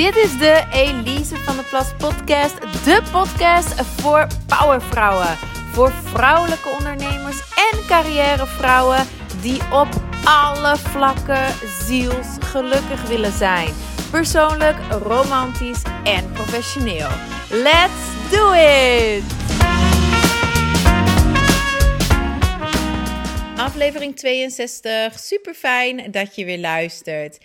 Dit is de Elise van de Plas podcast. De podcast voor powervrouwen. Voor vrouwelijke ondernemers en carrièrevrouwen die op alle vlakken zielsgelukkig willen zijn. Persoonlijk, romantisch en professioneel. Let's do it! Aflevering 62. Super fijn dat je weer luistert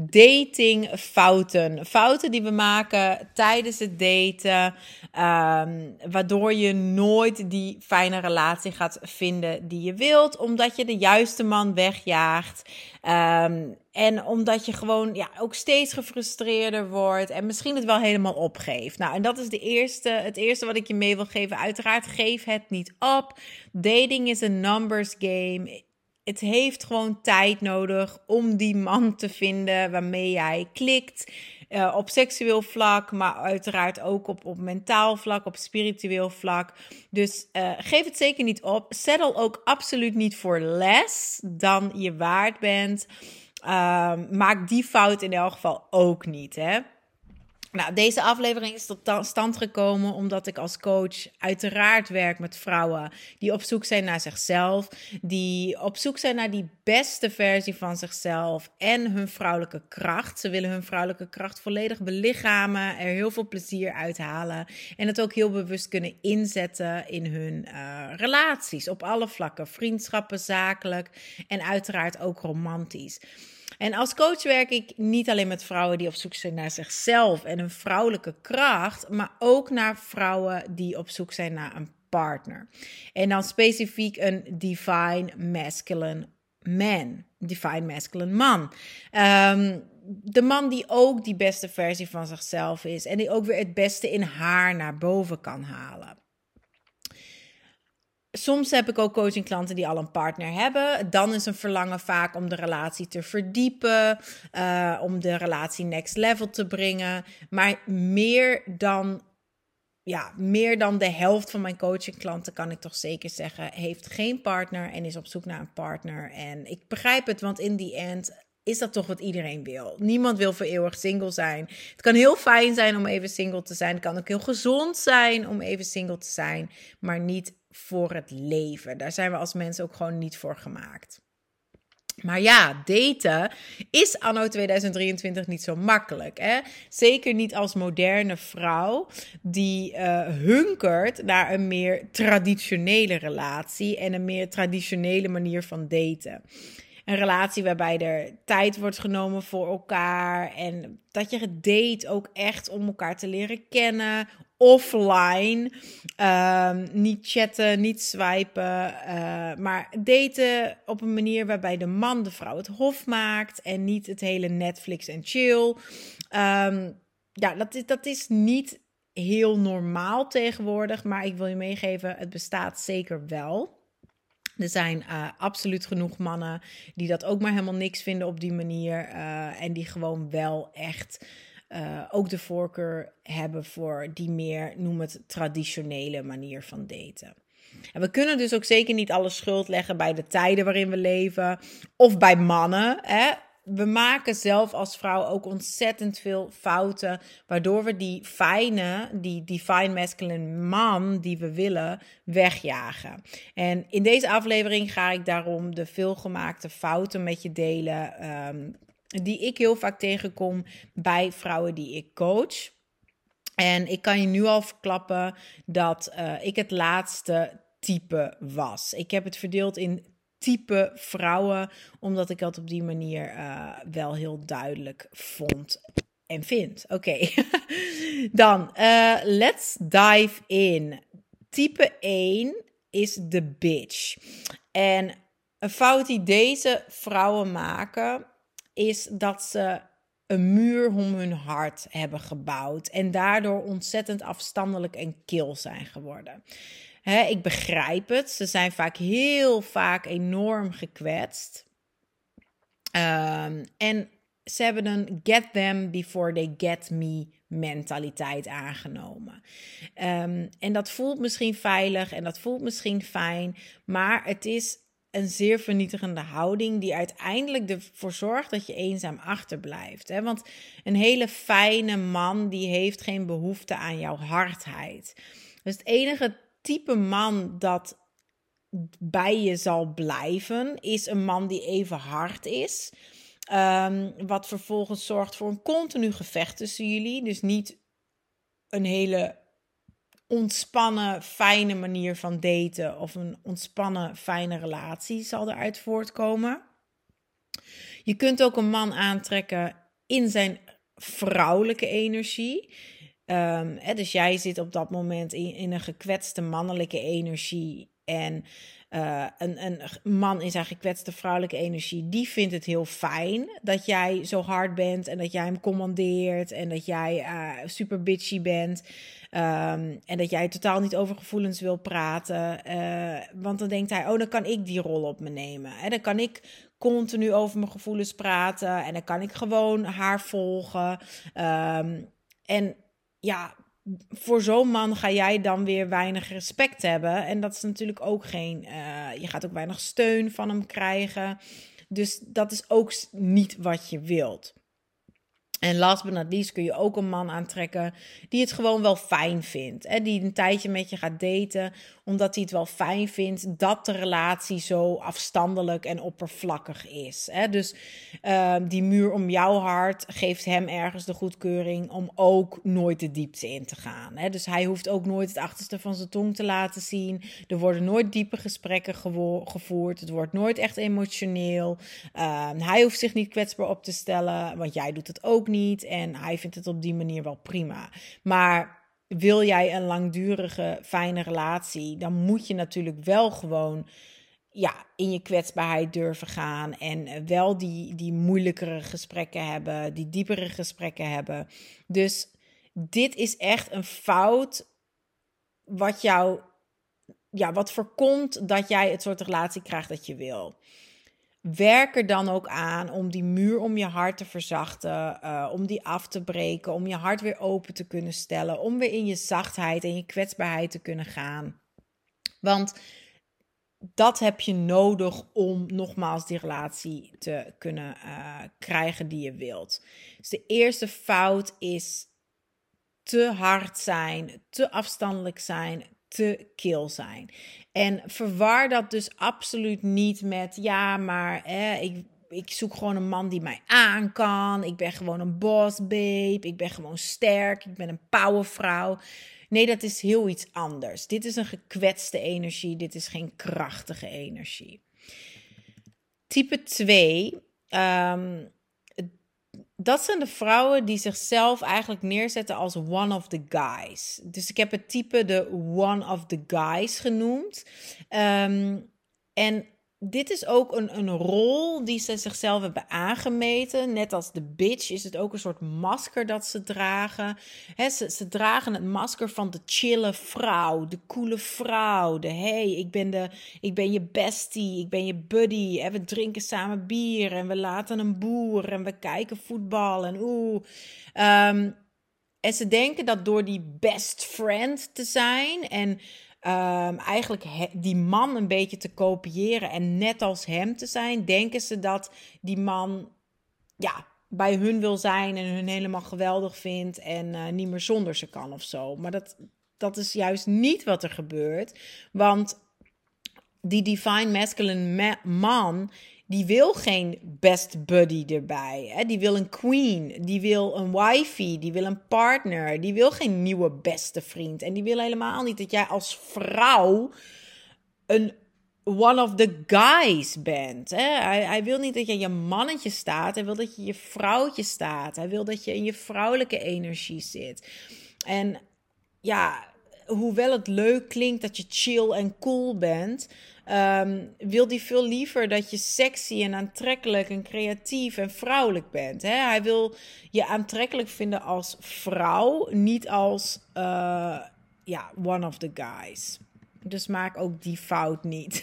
datingfouten. Fouten die we maken tijdens het daten, um, waardoor je nooit die fijne relatie gaat vinden die je wilt, omdat je de juiste man wegjaagt. Um, en omdat je gewoon ja, ook steeds gefrustreerder wordt en misschien het wel helemaal opgeeft. Nou, en dat is de eerste, het eerste wat ik je mee wil geven. Uiteraard, geef het niet op. Dating is een numbers game het heeft gewoon tijd nodig om die man te vinden waarmee jij klikt. Uh, op seksueel vlak, maar uiteraard ook op, op mentaal vlak, op spiritueel vlak. Dus uh, geef het zeker niet op. Settle ook absoluut niet voor less dan je waard bent. Uh, maak die fout in elk geval ook niet. Hè? Nou, deze aflevering is tot stand gekomen omdat ik als coach uiteraard werk met vrouwen die op zoek zijn naar zichzelf, die op zoek zijn naar die beste versie van zichzelf en hun vrouwelijke kracht. Ze willen hun vrouwelijke kracht volledig belichamen, er heel veel plezier uithalen en het ook heel bewust kunnen inzetten in hun uh, relaties op alle vlakken, vriendschappen, zakelijk en uiteraard ook romantisch. En als coach werk ik niet alleen met vrouwen die op zoek zijn naar zichzelf en een vrouwelijke kracht, maar ook naar vrouwen die op zoek zijn naar een partner. En dan specifiek een divine masculine man, divine masculine man. Um, de man die ook die beste versie van zichzelf is en die ook weer het beste in haar naar boven kan halen. Soms heb ik ook coachingklanten die al een partner hebben. Dan is een verlangen vaak om de relatie te verdiepen, uh, om de relatie next level te brengen. Maar meer dan, ja, meer dan de helft van mijn coachingklanten, kan ik toch zeker zeggen, heeft geen partner en is op zoek naar een partner. En ik begrijp het, want in die end is dat toch wat iedereen wil. Niemand wil voor eeuwig single zijn. Het kan heel fijn zijn om even single te zijn. Het kan ook heel gezond zijn om even single te zijn, maar niet voor het leven. Daar zijn we als mensen ook gewoon niet voor gemaakt. Maar ja, daten is anno 2023 niet zo makkelijk. Hè? Zeker niet als moderne vrouw die uh, hunkert naar een meer traditionele relatie en een meer traditionele manier van daten. Een relatie waarbij er tijd wordt genomen voor elkaar en dat je date ook echt om elkaar te leren kennen, offline. Um, niet chatten, niet swipen, uh, maar daten op een manier waarbij de man de vrouw het hof maakt en niet het hele Netflix en chill. Um, ja, dat is, dat is niet heel normaal tegenwoordig, maar ik wil je meegeven, het bestaat zeker wel. Er zijn uh, absoluut genoeg mannen die dat ook maar helemaal niks vinden op die manier. Uh, en die gewoon wel echt uh, ook de voorkeur hebben voor die meer, noem het, traditionele manier van daten. En we kunnen dus ook zeker niet alle schuld leggen bij de tijden waarin we leven of bij mannen. Hè? we maken zelf als vrouw ook ontzettend veel fouten, waardoor we die fijne, die divine masculine man die we willen, wegjagen. En in deze aflevering ga ik daarom de veelgemaakte fouten met je delen, um, die ik heel vaak tegenkom bij vrouwen die ik coach. En ik kan je nu al verklappen dat uh, ik het laatste type was. Ik heb het verdeeld in type vrouwen, omdat ik dat op die manier uh, wel heel duidelijk vond en vind. Oké, dan uh, let's dive in. Type 1 is de bitch. En een fout die deze vrouwen maken, is dat ze een muur om hun hart hebben gebouwd en daardoor ontzettend afstandelijk en kil zijn geworden ik begrijp het. Ze zijn vaak heel vaak enorm gekwetst. Um, en ze hebben een get them before they get me mentaliteit aangenomen. Um, en dat voelt misschien veilig en dat voelt misschien fijn, maar het is een zeer vernietigende houding die uiteindelijk ervoor zorgt dat je eenzaam achterblijft. Hè? Want een hele fijne man die heeft geen behoefte aan jouw hardheid. Dus het enige type man dat bij je zal blijven is een man die even hard is. Um, wat vervolgens zorgt voor een continu gevecht tussen jullie. Dus niet een hele ontspannen, fijne manier van daten of een ontspannen, fijne relatie zal eruit voortkomen. Je kunt ook een man aantrekken in zijn vrouwelijke energie. Um, hè, dus jij zit op dat moment in, in een gekwetste mannelijke energie. En uh, een, een man in zijn gekwetste vrouwelijke energie, die vindt het heel fijn dat jij zo hard bent en dat jij hem commandeert en dat jij uh, super bitchy bent. Um, en dat jij totaal niet over gevoelens wil praten. Uh, want dan denkt hij, oh, dan kan ik die rol op me nemen. En dan kan ik continu over mijn gevoelens praten en dan kan ik gewoon haar volgen. Um, en ja, voor zo'n man ga jij dan weer weinig respect hebben. En dat is natuurlijk ook geen. Uh, je gaat ook weinig steun van hem krijgen. Dus dat is ook niet wat je wilt. En last but not least kun je ook een man aantrekken die het gewoon wel fijn vindt. Hè? Die een tijdje met je gaat daten, omdat hij het wel fijn vindt dat de relatie zo afstandelijk en oppervlakkig is. Hè? Dus uh, die muur om jouw hart geeft hem ergens de goedkeuring om ook nooit de diepte in te gaan. Hè? Dus hij hoeft ook nooit het achterste van zijn tong te laten zien. Er worden nooit diepe gesprekken gevoerd. Het wordt nooit echt emotioneel. Uh, hij hoeft zich niet kwetsbaar op te stellen, want jij doet het ook niet. En hij vindt het op die manier wel prima. Maar wil jij een langdurige, fijne relatie, dan moet je natuurlijk wel gewoon ja, in je kwetsbaarheid durven gaan. En wel die, die moeilijkere gesprekken hebben, die diepere gesprekken hebben. Dus dit is echt een fout wat jou, ja, wat voorkomt dat jij het soort relatie krijgt dat je wil. Werk er dan ook aan om die muur om je hart te verzachten, uh, om die af te breken, om je hart weer open te kunnen stellen, om weer in je zachtheid en je kwetsbaarheid te kunnen gaan. Want dat heb je nodig om nogmaals die relatie te kunnen uh, krijgen die je wilt. Dus de eerste fout is te hard zijn, te afstandelijk zijn, te kil zijn. En verwar dat dus absoluut niet met, ja, maar ik, ik zoek gewoon een man die mij aan kan. Ik ben gewoon een boss babe. Ik ben gewoon sterk. Ik ben een powervrouw. Nee, dat is heel iets anders. Dit is een gekwetste energie. Dit is geen krachtige energie. Type 2 dat zijn de vrouwen die zichzelf eigenlijk neerzetten als one of the guys. Dus ik heb het type de one of the guys genoemd. Um, en dit is ook een, een rol die ze zichzelf hebben aangemeten. Net als de bitch is het ook een soort masker dat ze dragen. ze, ze dragen het masker van de chille vrouw, de coole vrouw. De hey, ik ben, de, ik ben je bestie, ik ben je buddy. En we drinken samen bier en we laten een boer en we kijken voetbal en oeh. Um, en ze denken dat door die best friend te zijn en um, eigenlijk die man een beetje te kopiëren en net als hem te zijn, denken ze dat die man ja, bij hun wil zijn en hun helemaal geweldig vindt en uh, niet meer zonder ze kan of zo. Maar dat, dat is juist niet wat er gebeurt, want die divine masculine man die wil geen best buddy erbij. Hè? Die wil een queen, die wil een wifey, die wil een partner, die wil geen nieuwe beste vriend. En die wil helemaal niet dat jij als vrouw een one of the guys bent. Hè? Hij, hij wil niet dat je je mannetje staat, hij wil dat je je vrouwtje staat. Hij wil dat je in je vrouwelijke energie zit. En ja, hoewel het leuk klinkt dat je chill en cool bent, um, wil hij veel liever dat je sexy en aantrekkelijk en creatief en vrouwelijk bent. Hè? Hij wil je aantrekkelijk vinden als vrouw, niet als uh, ja, one of the guys. Dus maak ook die fout niet.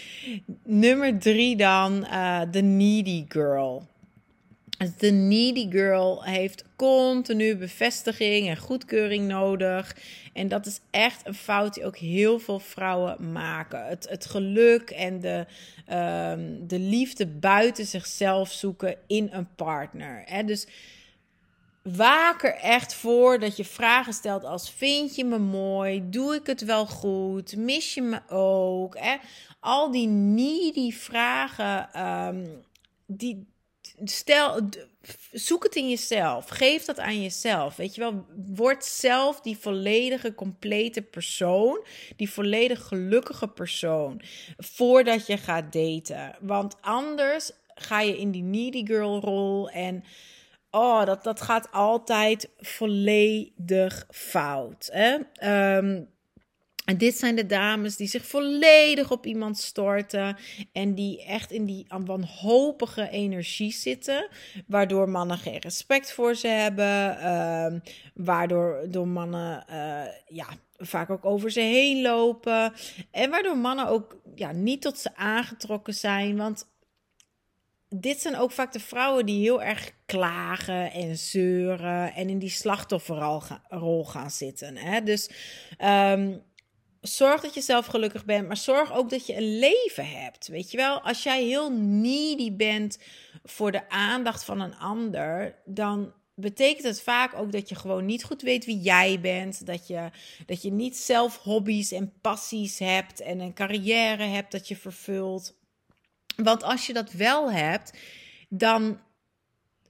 Nummer drie dan, uh, the needy girl. De needy girl heeft continu bevestiging en goedkeuring nodig. En dat is echt een fout die ook heel veel vrouwen maken. Het, het geluk en de, ehm, de liefde buiten zichzelf zoeken in een partner. Hè? Dus waak er echt voor dat je vragen stelt als: Vind je me mooi? Doe ik het wel goed? Mis je me ook? Hè? Al die needy vragen, ehm, die, stel, zoek het in jezelf. Geef dat aan jezelf. Weet je wel, word zelf die volledige, complete persoon. Die volledig gelukkige persoon. Voordat je gaat daten. Want anders ga je in die needy girl rol en oh, dat, dat gaat altijd volledig fout. Hè? Ehm, en dit zijn de dames die zich volledig op iemand storten en die echt in die wanhopige energie zitten, waardoor mannen geen respect voor ze hebben, ehm, waardoor door mannen uh, ja, vaak ook over ze heen lopen en waardoor mannen ook ja, niet tot ze aangetrokken zijn, want dit zijn ook vaak de vrouwen die heel erg klagen en zeuren en in die slachtofferrol gaan zitten. Hè? Dus um, zorg dat je zelf gelukkig bent, maar zorg ook dat je een leven hebt. Weet je wel, als jij heel needy bent voor de aandacht van een ander, dan betekent het vaak ook dat je gewoon niet goed weet wie jij bent. Dat je, dat je niet zelf hobby's en passies hebt en een carrière hebt dat je vervult. Want als je dat wel hebt, dan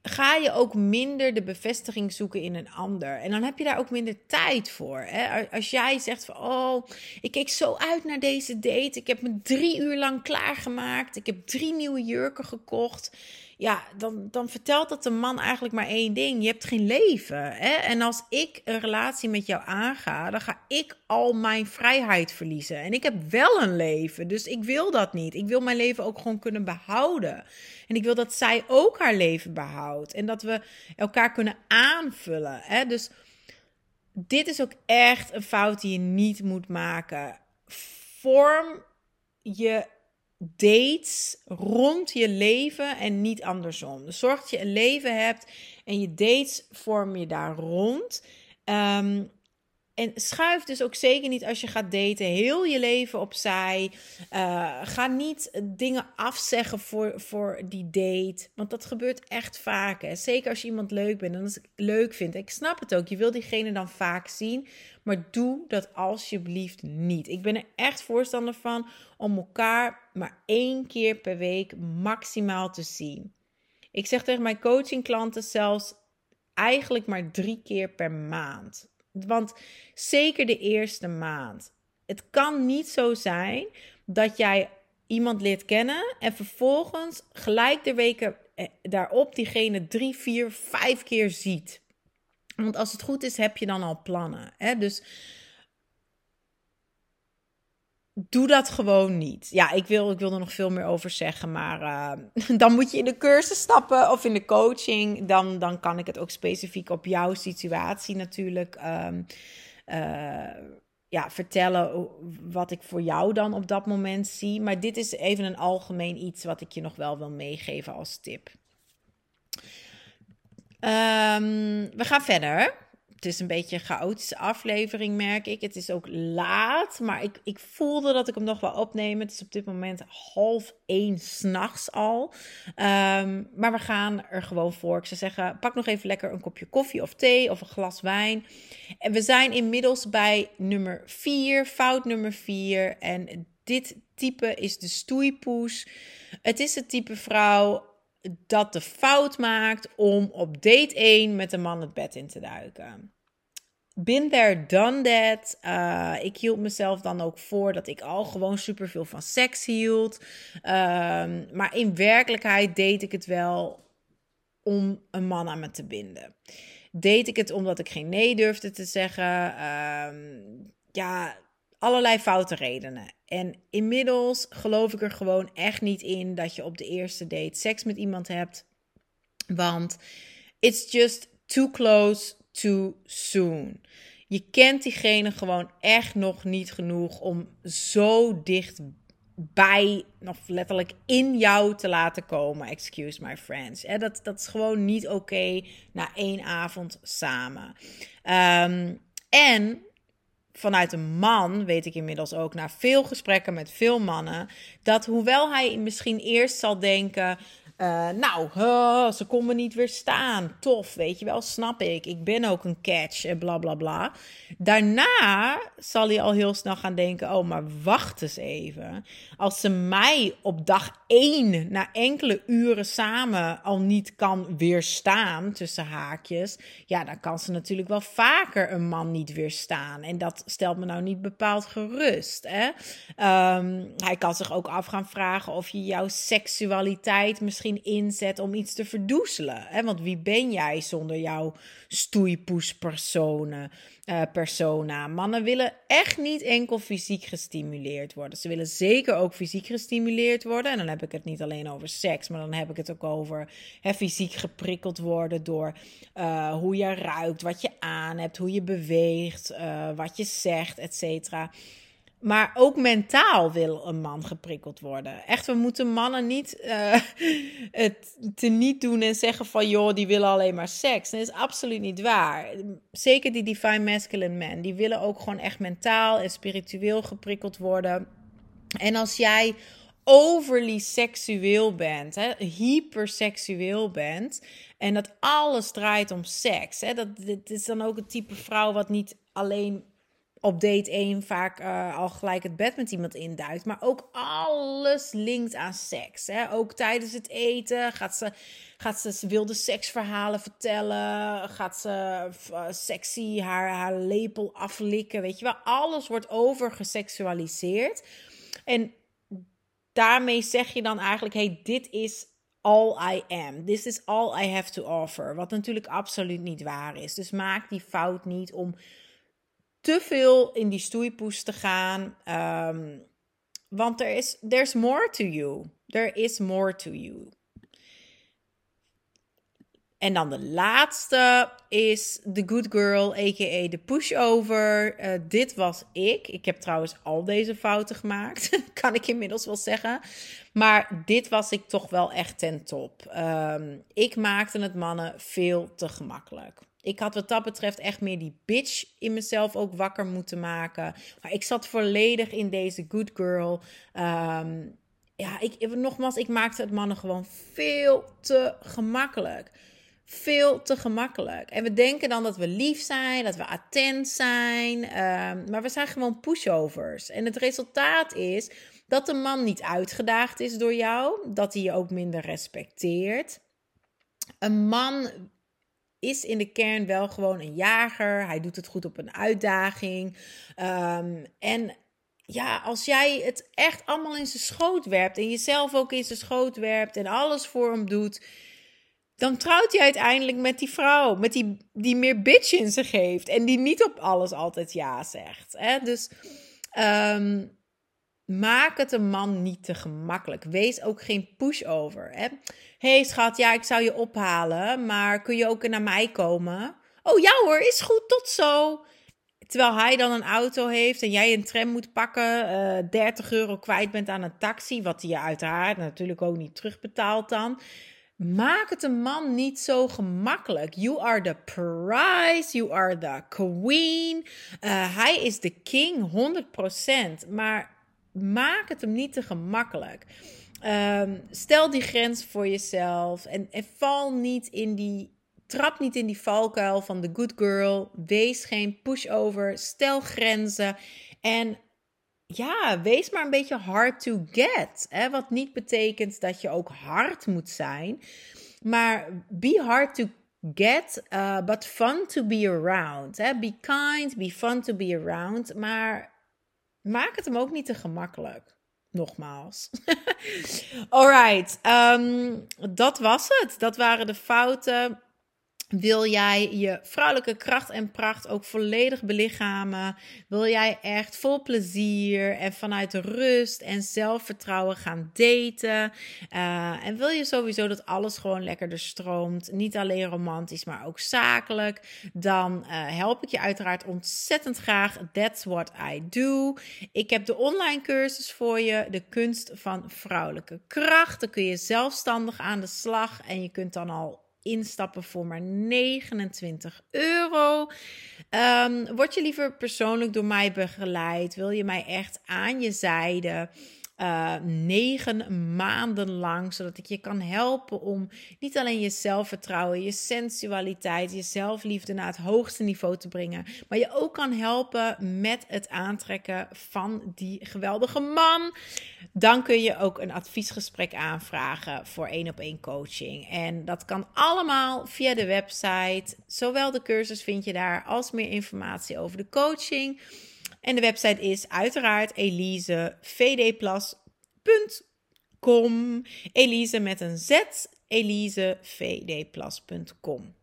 ga je ook minder de bevestiging zoeken in een ander. En dan heb je daar ook minder tijd voor. Hè? Als jij zegt van, oh, ik keek zo uit naar deze date. Ik heb me drie uur lang klaargemaakt. Ik heb drie nieuwe jurken gekocht ja, dan, dan vertelt dat de man eigenlijk maar één ding. Je hebt geen leven. Hè? En als ik een relatie met jou aanga, dan ga ik al mijn vrijheid verliezen. En ik heb wel een leven, dus ik wil dat niet. Ik wil mijn leven ook gewoon kunnen behouden. En ik wil dat zij ook haar leven behoudt. En dat we elkaar kunnen aanvullen. Hè? Dus dit is ook echt een fout die je niet moet maken. Vorm je dates rond je leven en niet andersom. Dus zorg dat je een leven hebt en je dates vorm je daar rond. Ehm, en schuif dus ook zeker niet als je gaat daten heel je leven opzij. Uh, ga niet dingen afzeggen voor, voor die date. Want dat gebeurt echt vaak. Zeker als je iemand leuk bent en als ik leuk vind. Ik snap het ook. Je wil diegene dan vaak zien. Maar doe dat alsjeblieft niet. Ik ben er echt voorstander van om elkaar maar één keer per week maximaal te zien. Ik zeg tegen mijn coachingklanten zelfs eigenlijk maar drie keer per maand. Want zeker de eerste maand. Het kan niet zo zijn dat jij iemand leert kennen en vervolgens gelijk de weken eh, daarop diegene drie, vier, vijf keer ziet. Want als het goed is, heb je dan al plannen. Hè? Dus doe dat gewoon niet. Ja, ik wil, ik wil er nog veel meer over zeggen, maar uh, dan moet je in de cursus stappen of in de coaching. Dan, dan kan ik het ook specifiek op jouw situatie natuurlijk um, uh, ja, vertellen wat ik voor jou dan op dat moment zie. Maar dit is even een algemeen iets wat ik je nog wel wil meegeven als tip. Um, we gaan verder het is een beetje een chaotische aflevering, merk ik. Het is ook laat, maar ik, ik voelde dat ik hem nog wel opnemen. Het is op dit moment half één s'nachts al. Ehm, maar we gaan er gewoon voor. Ik zou zeggen, pak nog even lekker een kopje koffie of thee of een glas wijn. En we zijn inmiddels bij nummer vier, fout nummer vier. En dit type is de stoeipoes. Het is het type vrouw dat de fout maakt om op date 1 met een man het bed in te duiken. Been there, done that. Uh, ik hield mezelf dan ook voor dat ik al gewoon superveel van seks hield. Um, maar in werkelijkheid deed ik het wel om een man aan me te binden. Deed ik het omdat ik geen nee durfde te zeggen. Um, ja, allerlei foute redenen. En inmiddels geloof ik er gewoon echt niet in dat je op de eerste date seks met iemand hebt. Want it's just too close too soon. Je kent diegene gewoon echt nog niet genoeg om zo dicht bij, of letterlijk in jou te laten komen. Excuse my friends. dat, dat is gewoon niet oké na één avond samen. Ehm, en vanuit een man weet ik inmiddels ook na veel gesprekken met veel mannen dat hoewel hij misschien eerst zal denken uh, nou, ze kon me niet weerstaan. Tof, weet je wel, snap ik. Ik ben ook een catch en bla bla bla. Daarna zal hij al heel snel gaan denken: oh, maar wacht eens even. Als ze mij op dag één, na enkele uren samen, al niet kan weerstaan, tussen haakjes. Ja, dan kan ze natuurlijk wel vaker een man niet weerstaan. En dat stelt me nou niet bepaald gerust. Hè? Um, hij kan zich ook af gaan vragen of je jouw seksualiteit misschien inzet om iets te verdoezelen. Hè? Want wie ben jij zonder jouw stoeipoespersonen, uh, persona? Mannen willen echt niet enkel fysiek gestimuleerd worden. Ze willen zeker ook fysiek gestimuleerd worden. En dan heb ik het niet alleen over seks, maar dan heb ik het ook over hè, fysiek geprikkeld worden door uh, hoe je ruikt, wat je aan hebt, hoe je beweegt, uh, wat je zegt, et cetera. Maar ook mentaal wil een man geprikkeld worden. Echt, we moeten mannen niet uh, het te niet doen en zeggen van joh, die willen alleen maar seks. Dat is absoluut niet waar. Zeker die divine masculine men, die willen ook gewoon echt mentaal en spiritueel geprikkeld worden. En als jij overly seksueel bent, hè, hyperseksueel bent en dat alles draait om seks, hè, dat dit is dan ook het type vrouw wat niet alleen op date 1 vaak uh, al gelijk het bed met iemand induikt. Maar ook alles linkt aan seks. Hè? Ook tijdens het eten gaat ze, gaat ze wilde seksverhalen vertellen. Gaat ze uh, sexy haar, haar lepel aflikken. Weet je wel, alles wordt overgeseksualiseerd. En daarmee zeg je dan eigenlijk: hey, dit is all I am. This is all I have to offer. Wat natuurlijk absoluut niet waar is. Dus maak die fout niet om te veel in die stoeipoes te gaan. Um, want er is, there's more to you. There is more to you. En dan de laatste is The Good Girl, a.k.a. de pushover. Uh, dit was ik. Ik heb trouwens al deze fouten gemaakt, kan ik inmiddels wel zeggen. Maar dit was ik toch wel echt ten top. Um, ik maakte het mannen veel te gemakkelijk. Ik had wat dat betreft echt meer die bitch in mezelf ook wakker moeten maken. Maar ik zat volledig in deze good girl. Um, ja, ik, nogmaals, ik maakte het mannen gewoon veel te gemakkelijk. Veel te gemakkelijk. En we denken dan dat we lief zijn, dat we attent zijn. Um, maar we zijn gewoon pushovers. En het resultaat is dat de man niet uitgedaagd is door jou. Dat hij je ook minder respecteert. Een man is in de kern wel gewoon een jager. Hij doet het goed op een uitdaging. Um, en ja, als jij het echt allemaal in zijn schoot werpt en jezelf ook in zijn schoot werpt en alles voor hem doet, dan trouwt hij uiteindelijk met die vrouw, met die, die meer bitch in zich geeft en die niet op alles altijd ja zegt. Hè? Dus um, maak het een man niet te gemakkelijk. Wees ook geen pushover. Hey schat, ja, ik zou je ophalen, maar kun je ook naar mij komen? Oh ja hoor, is goed, tot zo. Terwijl hij dan een auto heeft en jij een tram moet pakken, uh, eh, 30 euro kwijt bent aan een taxi, wat hij je uiteraard natuurlijk ook niet terugbetaalt dan. Maak het een man niet zo gemakkelijk. You are the prize, you are the queen. Uh, hij is de king, 100%. Maar maak het hem niet te gemakkelijk. Um, stel die grens voor jezelf en, en val niet in die. Trap niet in die valkuil van de good girl. Wees geen pushover. Stel grenzen. En ja, wees maar een beetje hard to get. Hè? Wat niet betekent dat je ook hard moet zijn. Maar be hard to get, uh, but fun to be around. Be kind, be fun to be around. Maar maak het hem ook niet te gemakkelijk. Nogmaals. Alright, um, dat was het. Dat waren de fouten. Wil jij je vrouwelijke kracht en pracht ook volledig belichamen? Wil jij echt vol plezier en vanuit rust en zelfvertrouwen gaan daten? Uh, en wil je sowieso dat alles gewoon lekkerder stroomt? Niet alleen romantisch, maar ook zakelijk? Dan uh, help ik je uiteraard ontzettend graag. That's what I do. Ik heb de online cursus voor je, de kunst van vrouwelijke kracht. Dan kun je zelfstandig aan de slag en je kunt dan al instappen voor maar 29 euro. Um, word je liever persoonlijk door mij begeleid? Wil je mij echt aan je zijde? Uh, negen maanden lang, zodat ik je kan helpen om niet alleen je zelfvertrouwen, je sensualiteit, je zelfliefde naar het hoogste niveau te brengen, maar je ook kan helpen met het aantrekken van die geweldige man. Dan kun je ook een adviesgesprek aanvragen voor één op één coaching. En dat kan allemaal via de website. Zowel de cursus vind je daar als meer informatie over de coaching. En de website is uiteraard elisevdplas.com. Elise met een Z, elisevdplas.com.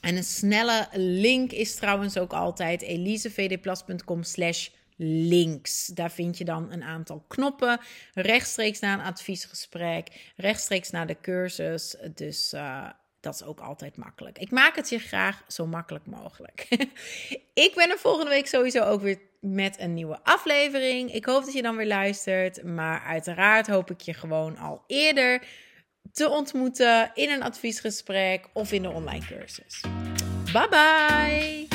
En een snelle link is trouwens ook altijd elisevdplas.com slash links. Daar vind je dan een aantal knoppen. Rechtstreeks naar een adviesgesprek, rechtstreeks naar de cursus. Dus uh, dat is ook altijd makkelijk. Ik maak het je graag zo makkelijk mogelijk. ik ben er volgende week sowieso ook weer met een nieuwe aflevering. Ik hoop dat je dan weer luistert. Maar uiteraard hoop ik je gewoon al eerder te ontmoeten in een adviesgesprek of in de online cursus. Bye bye!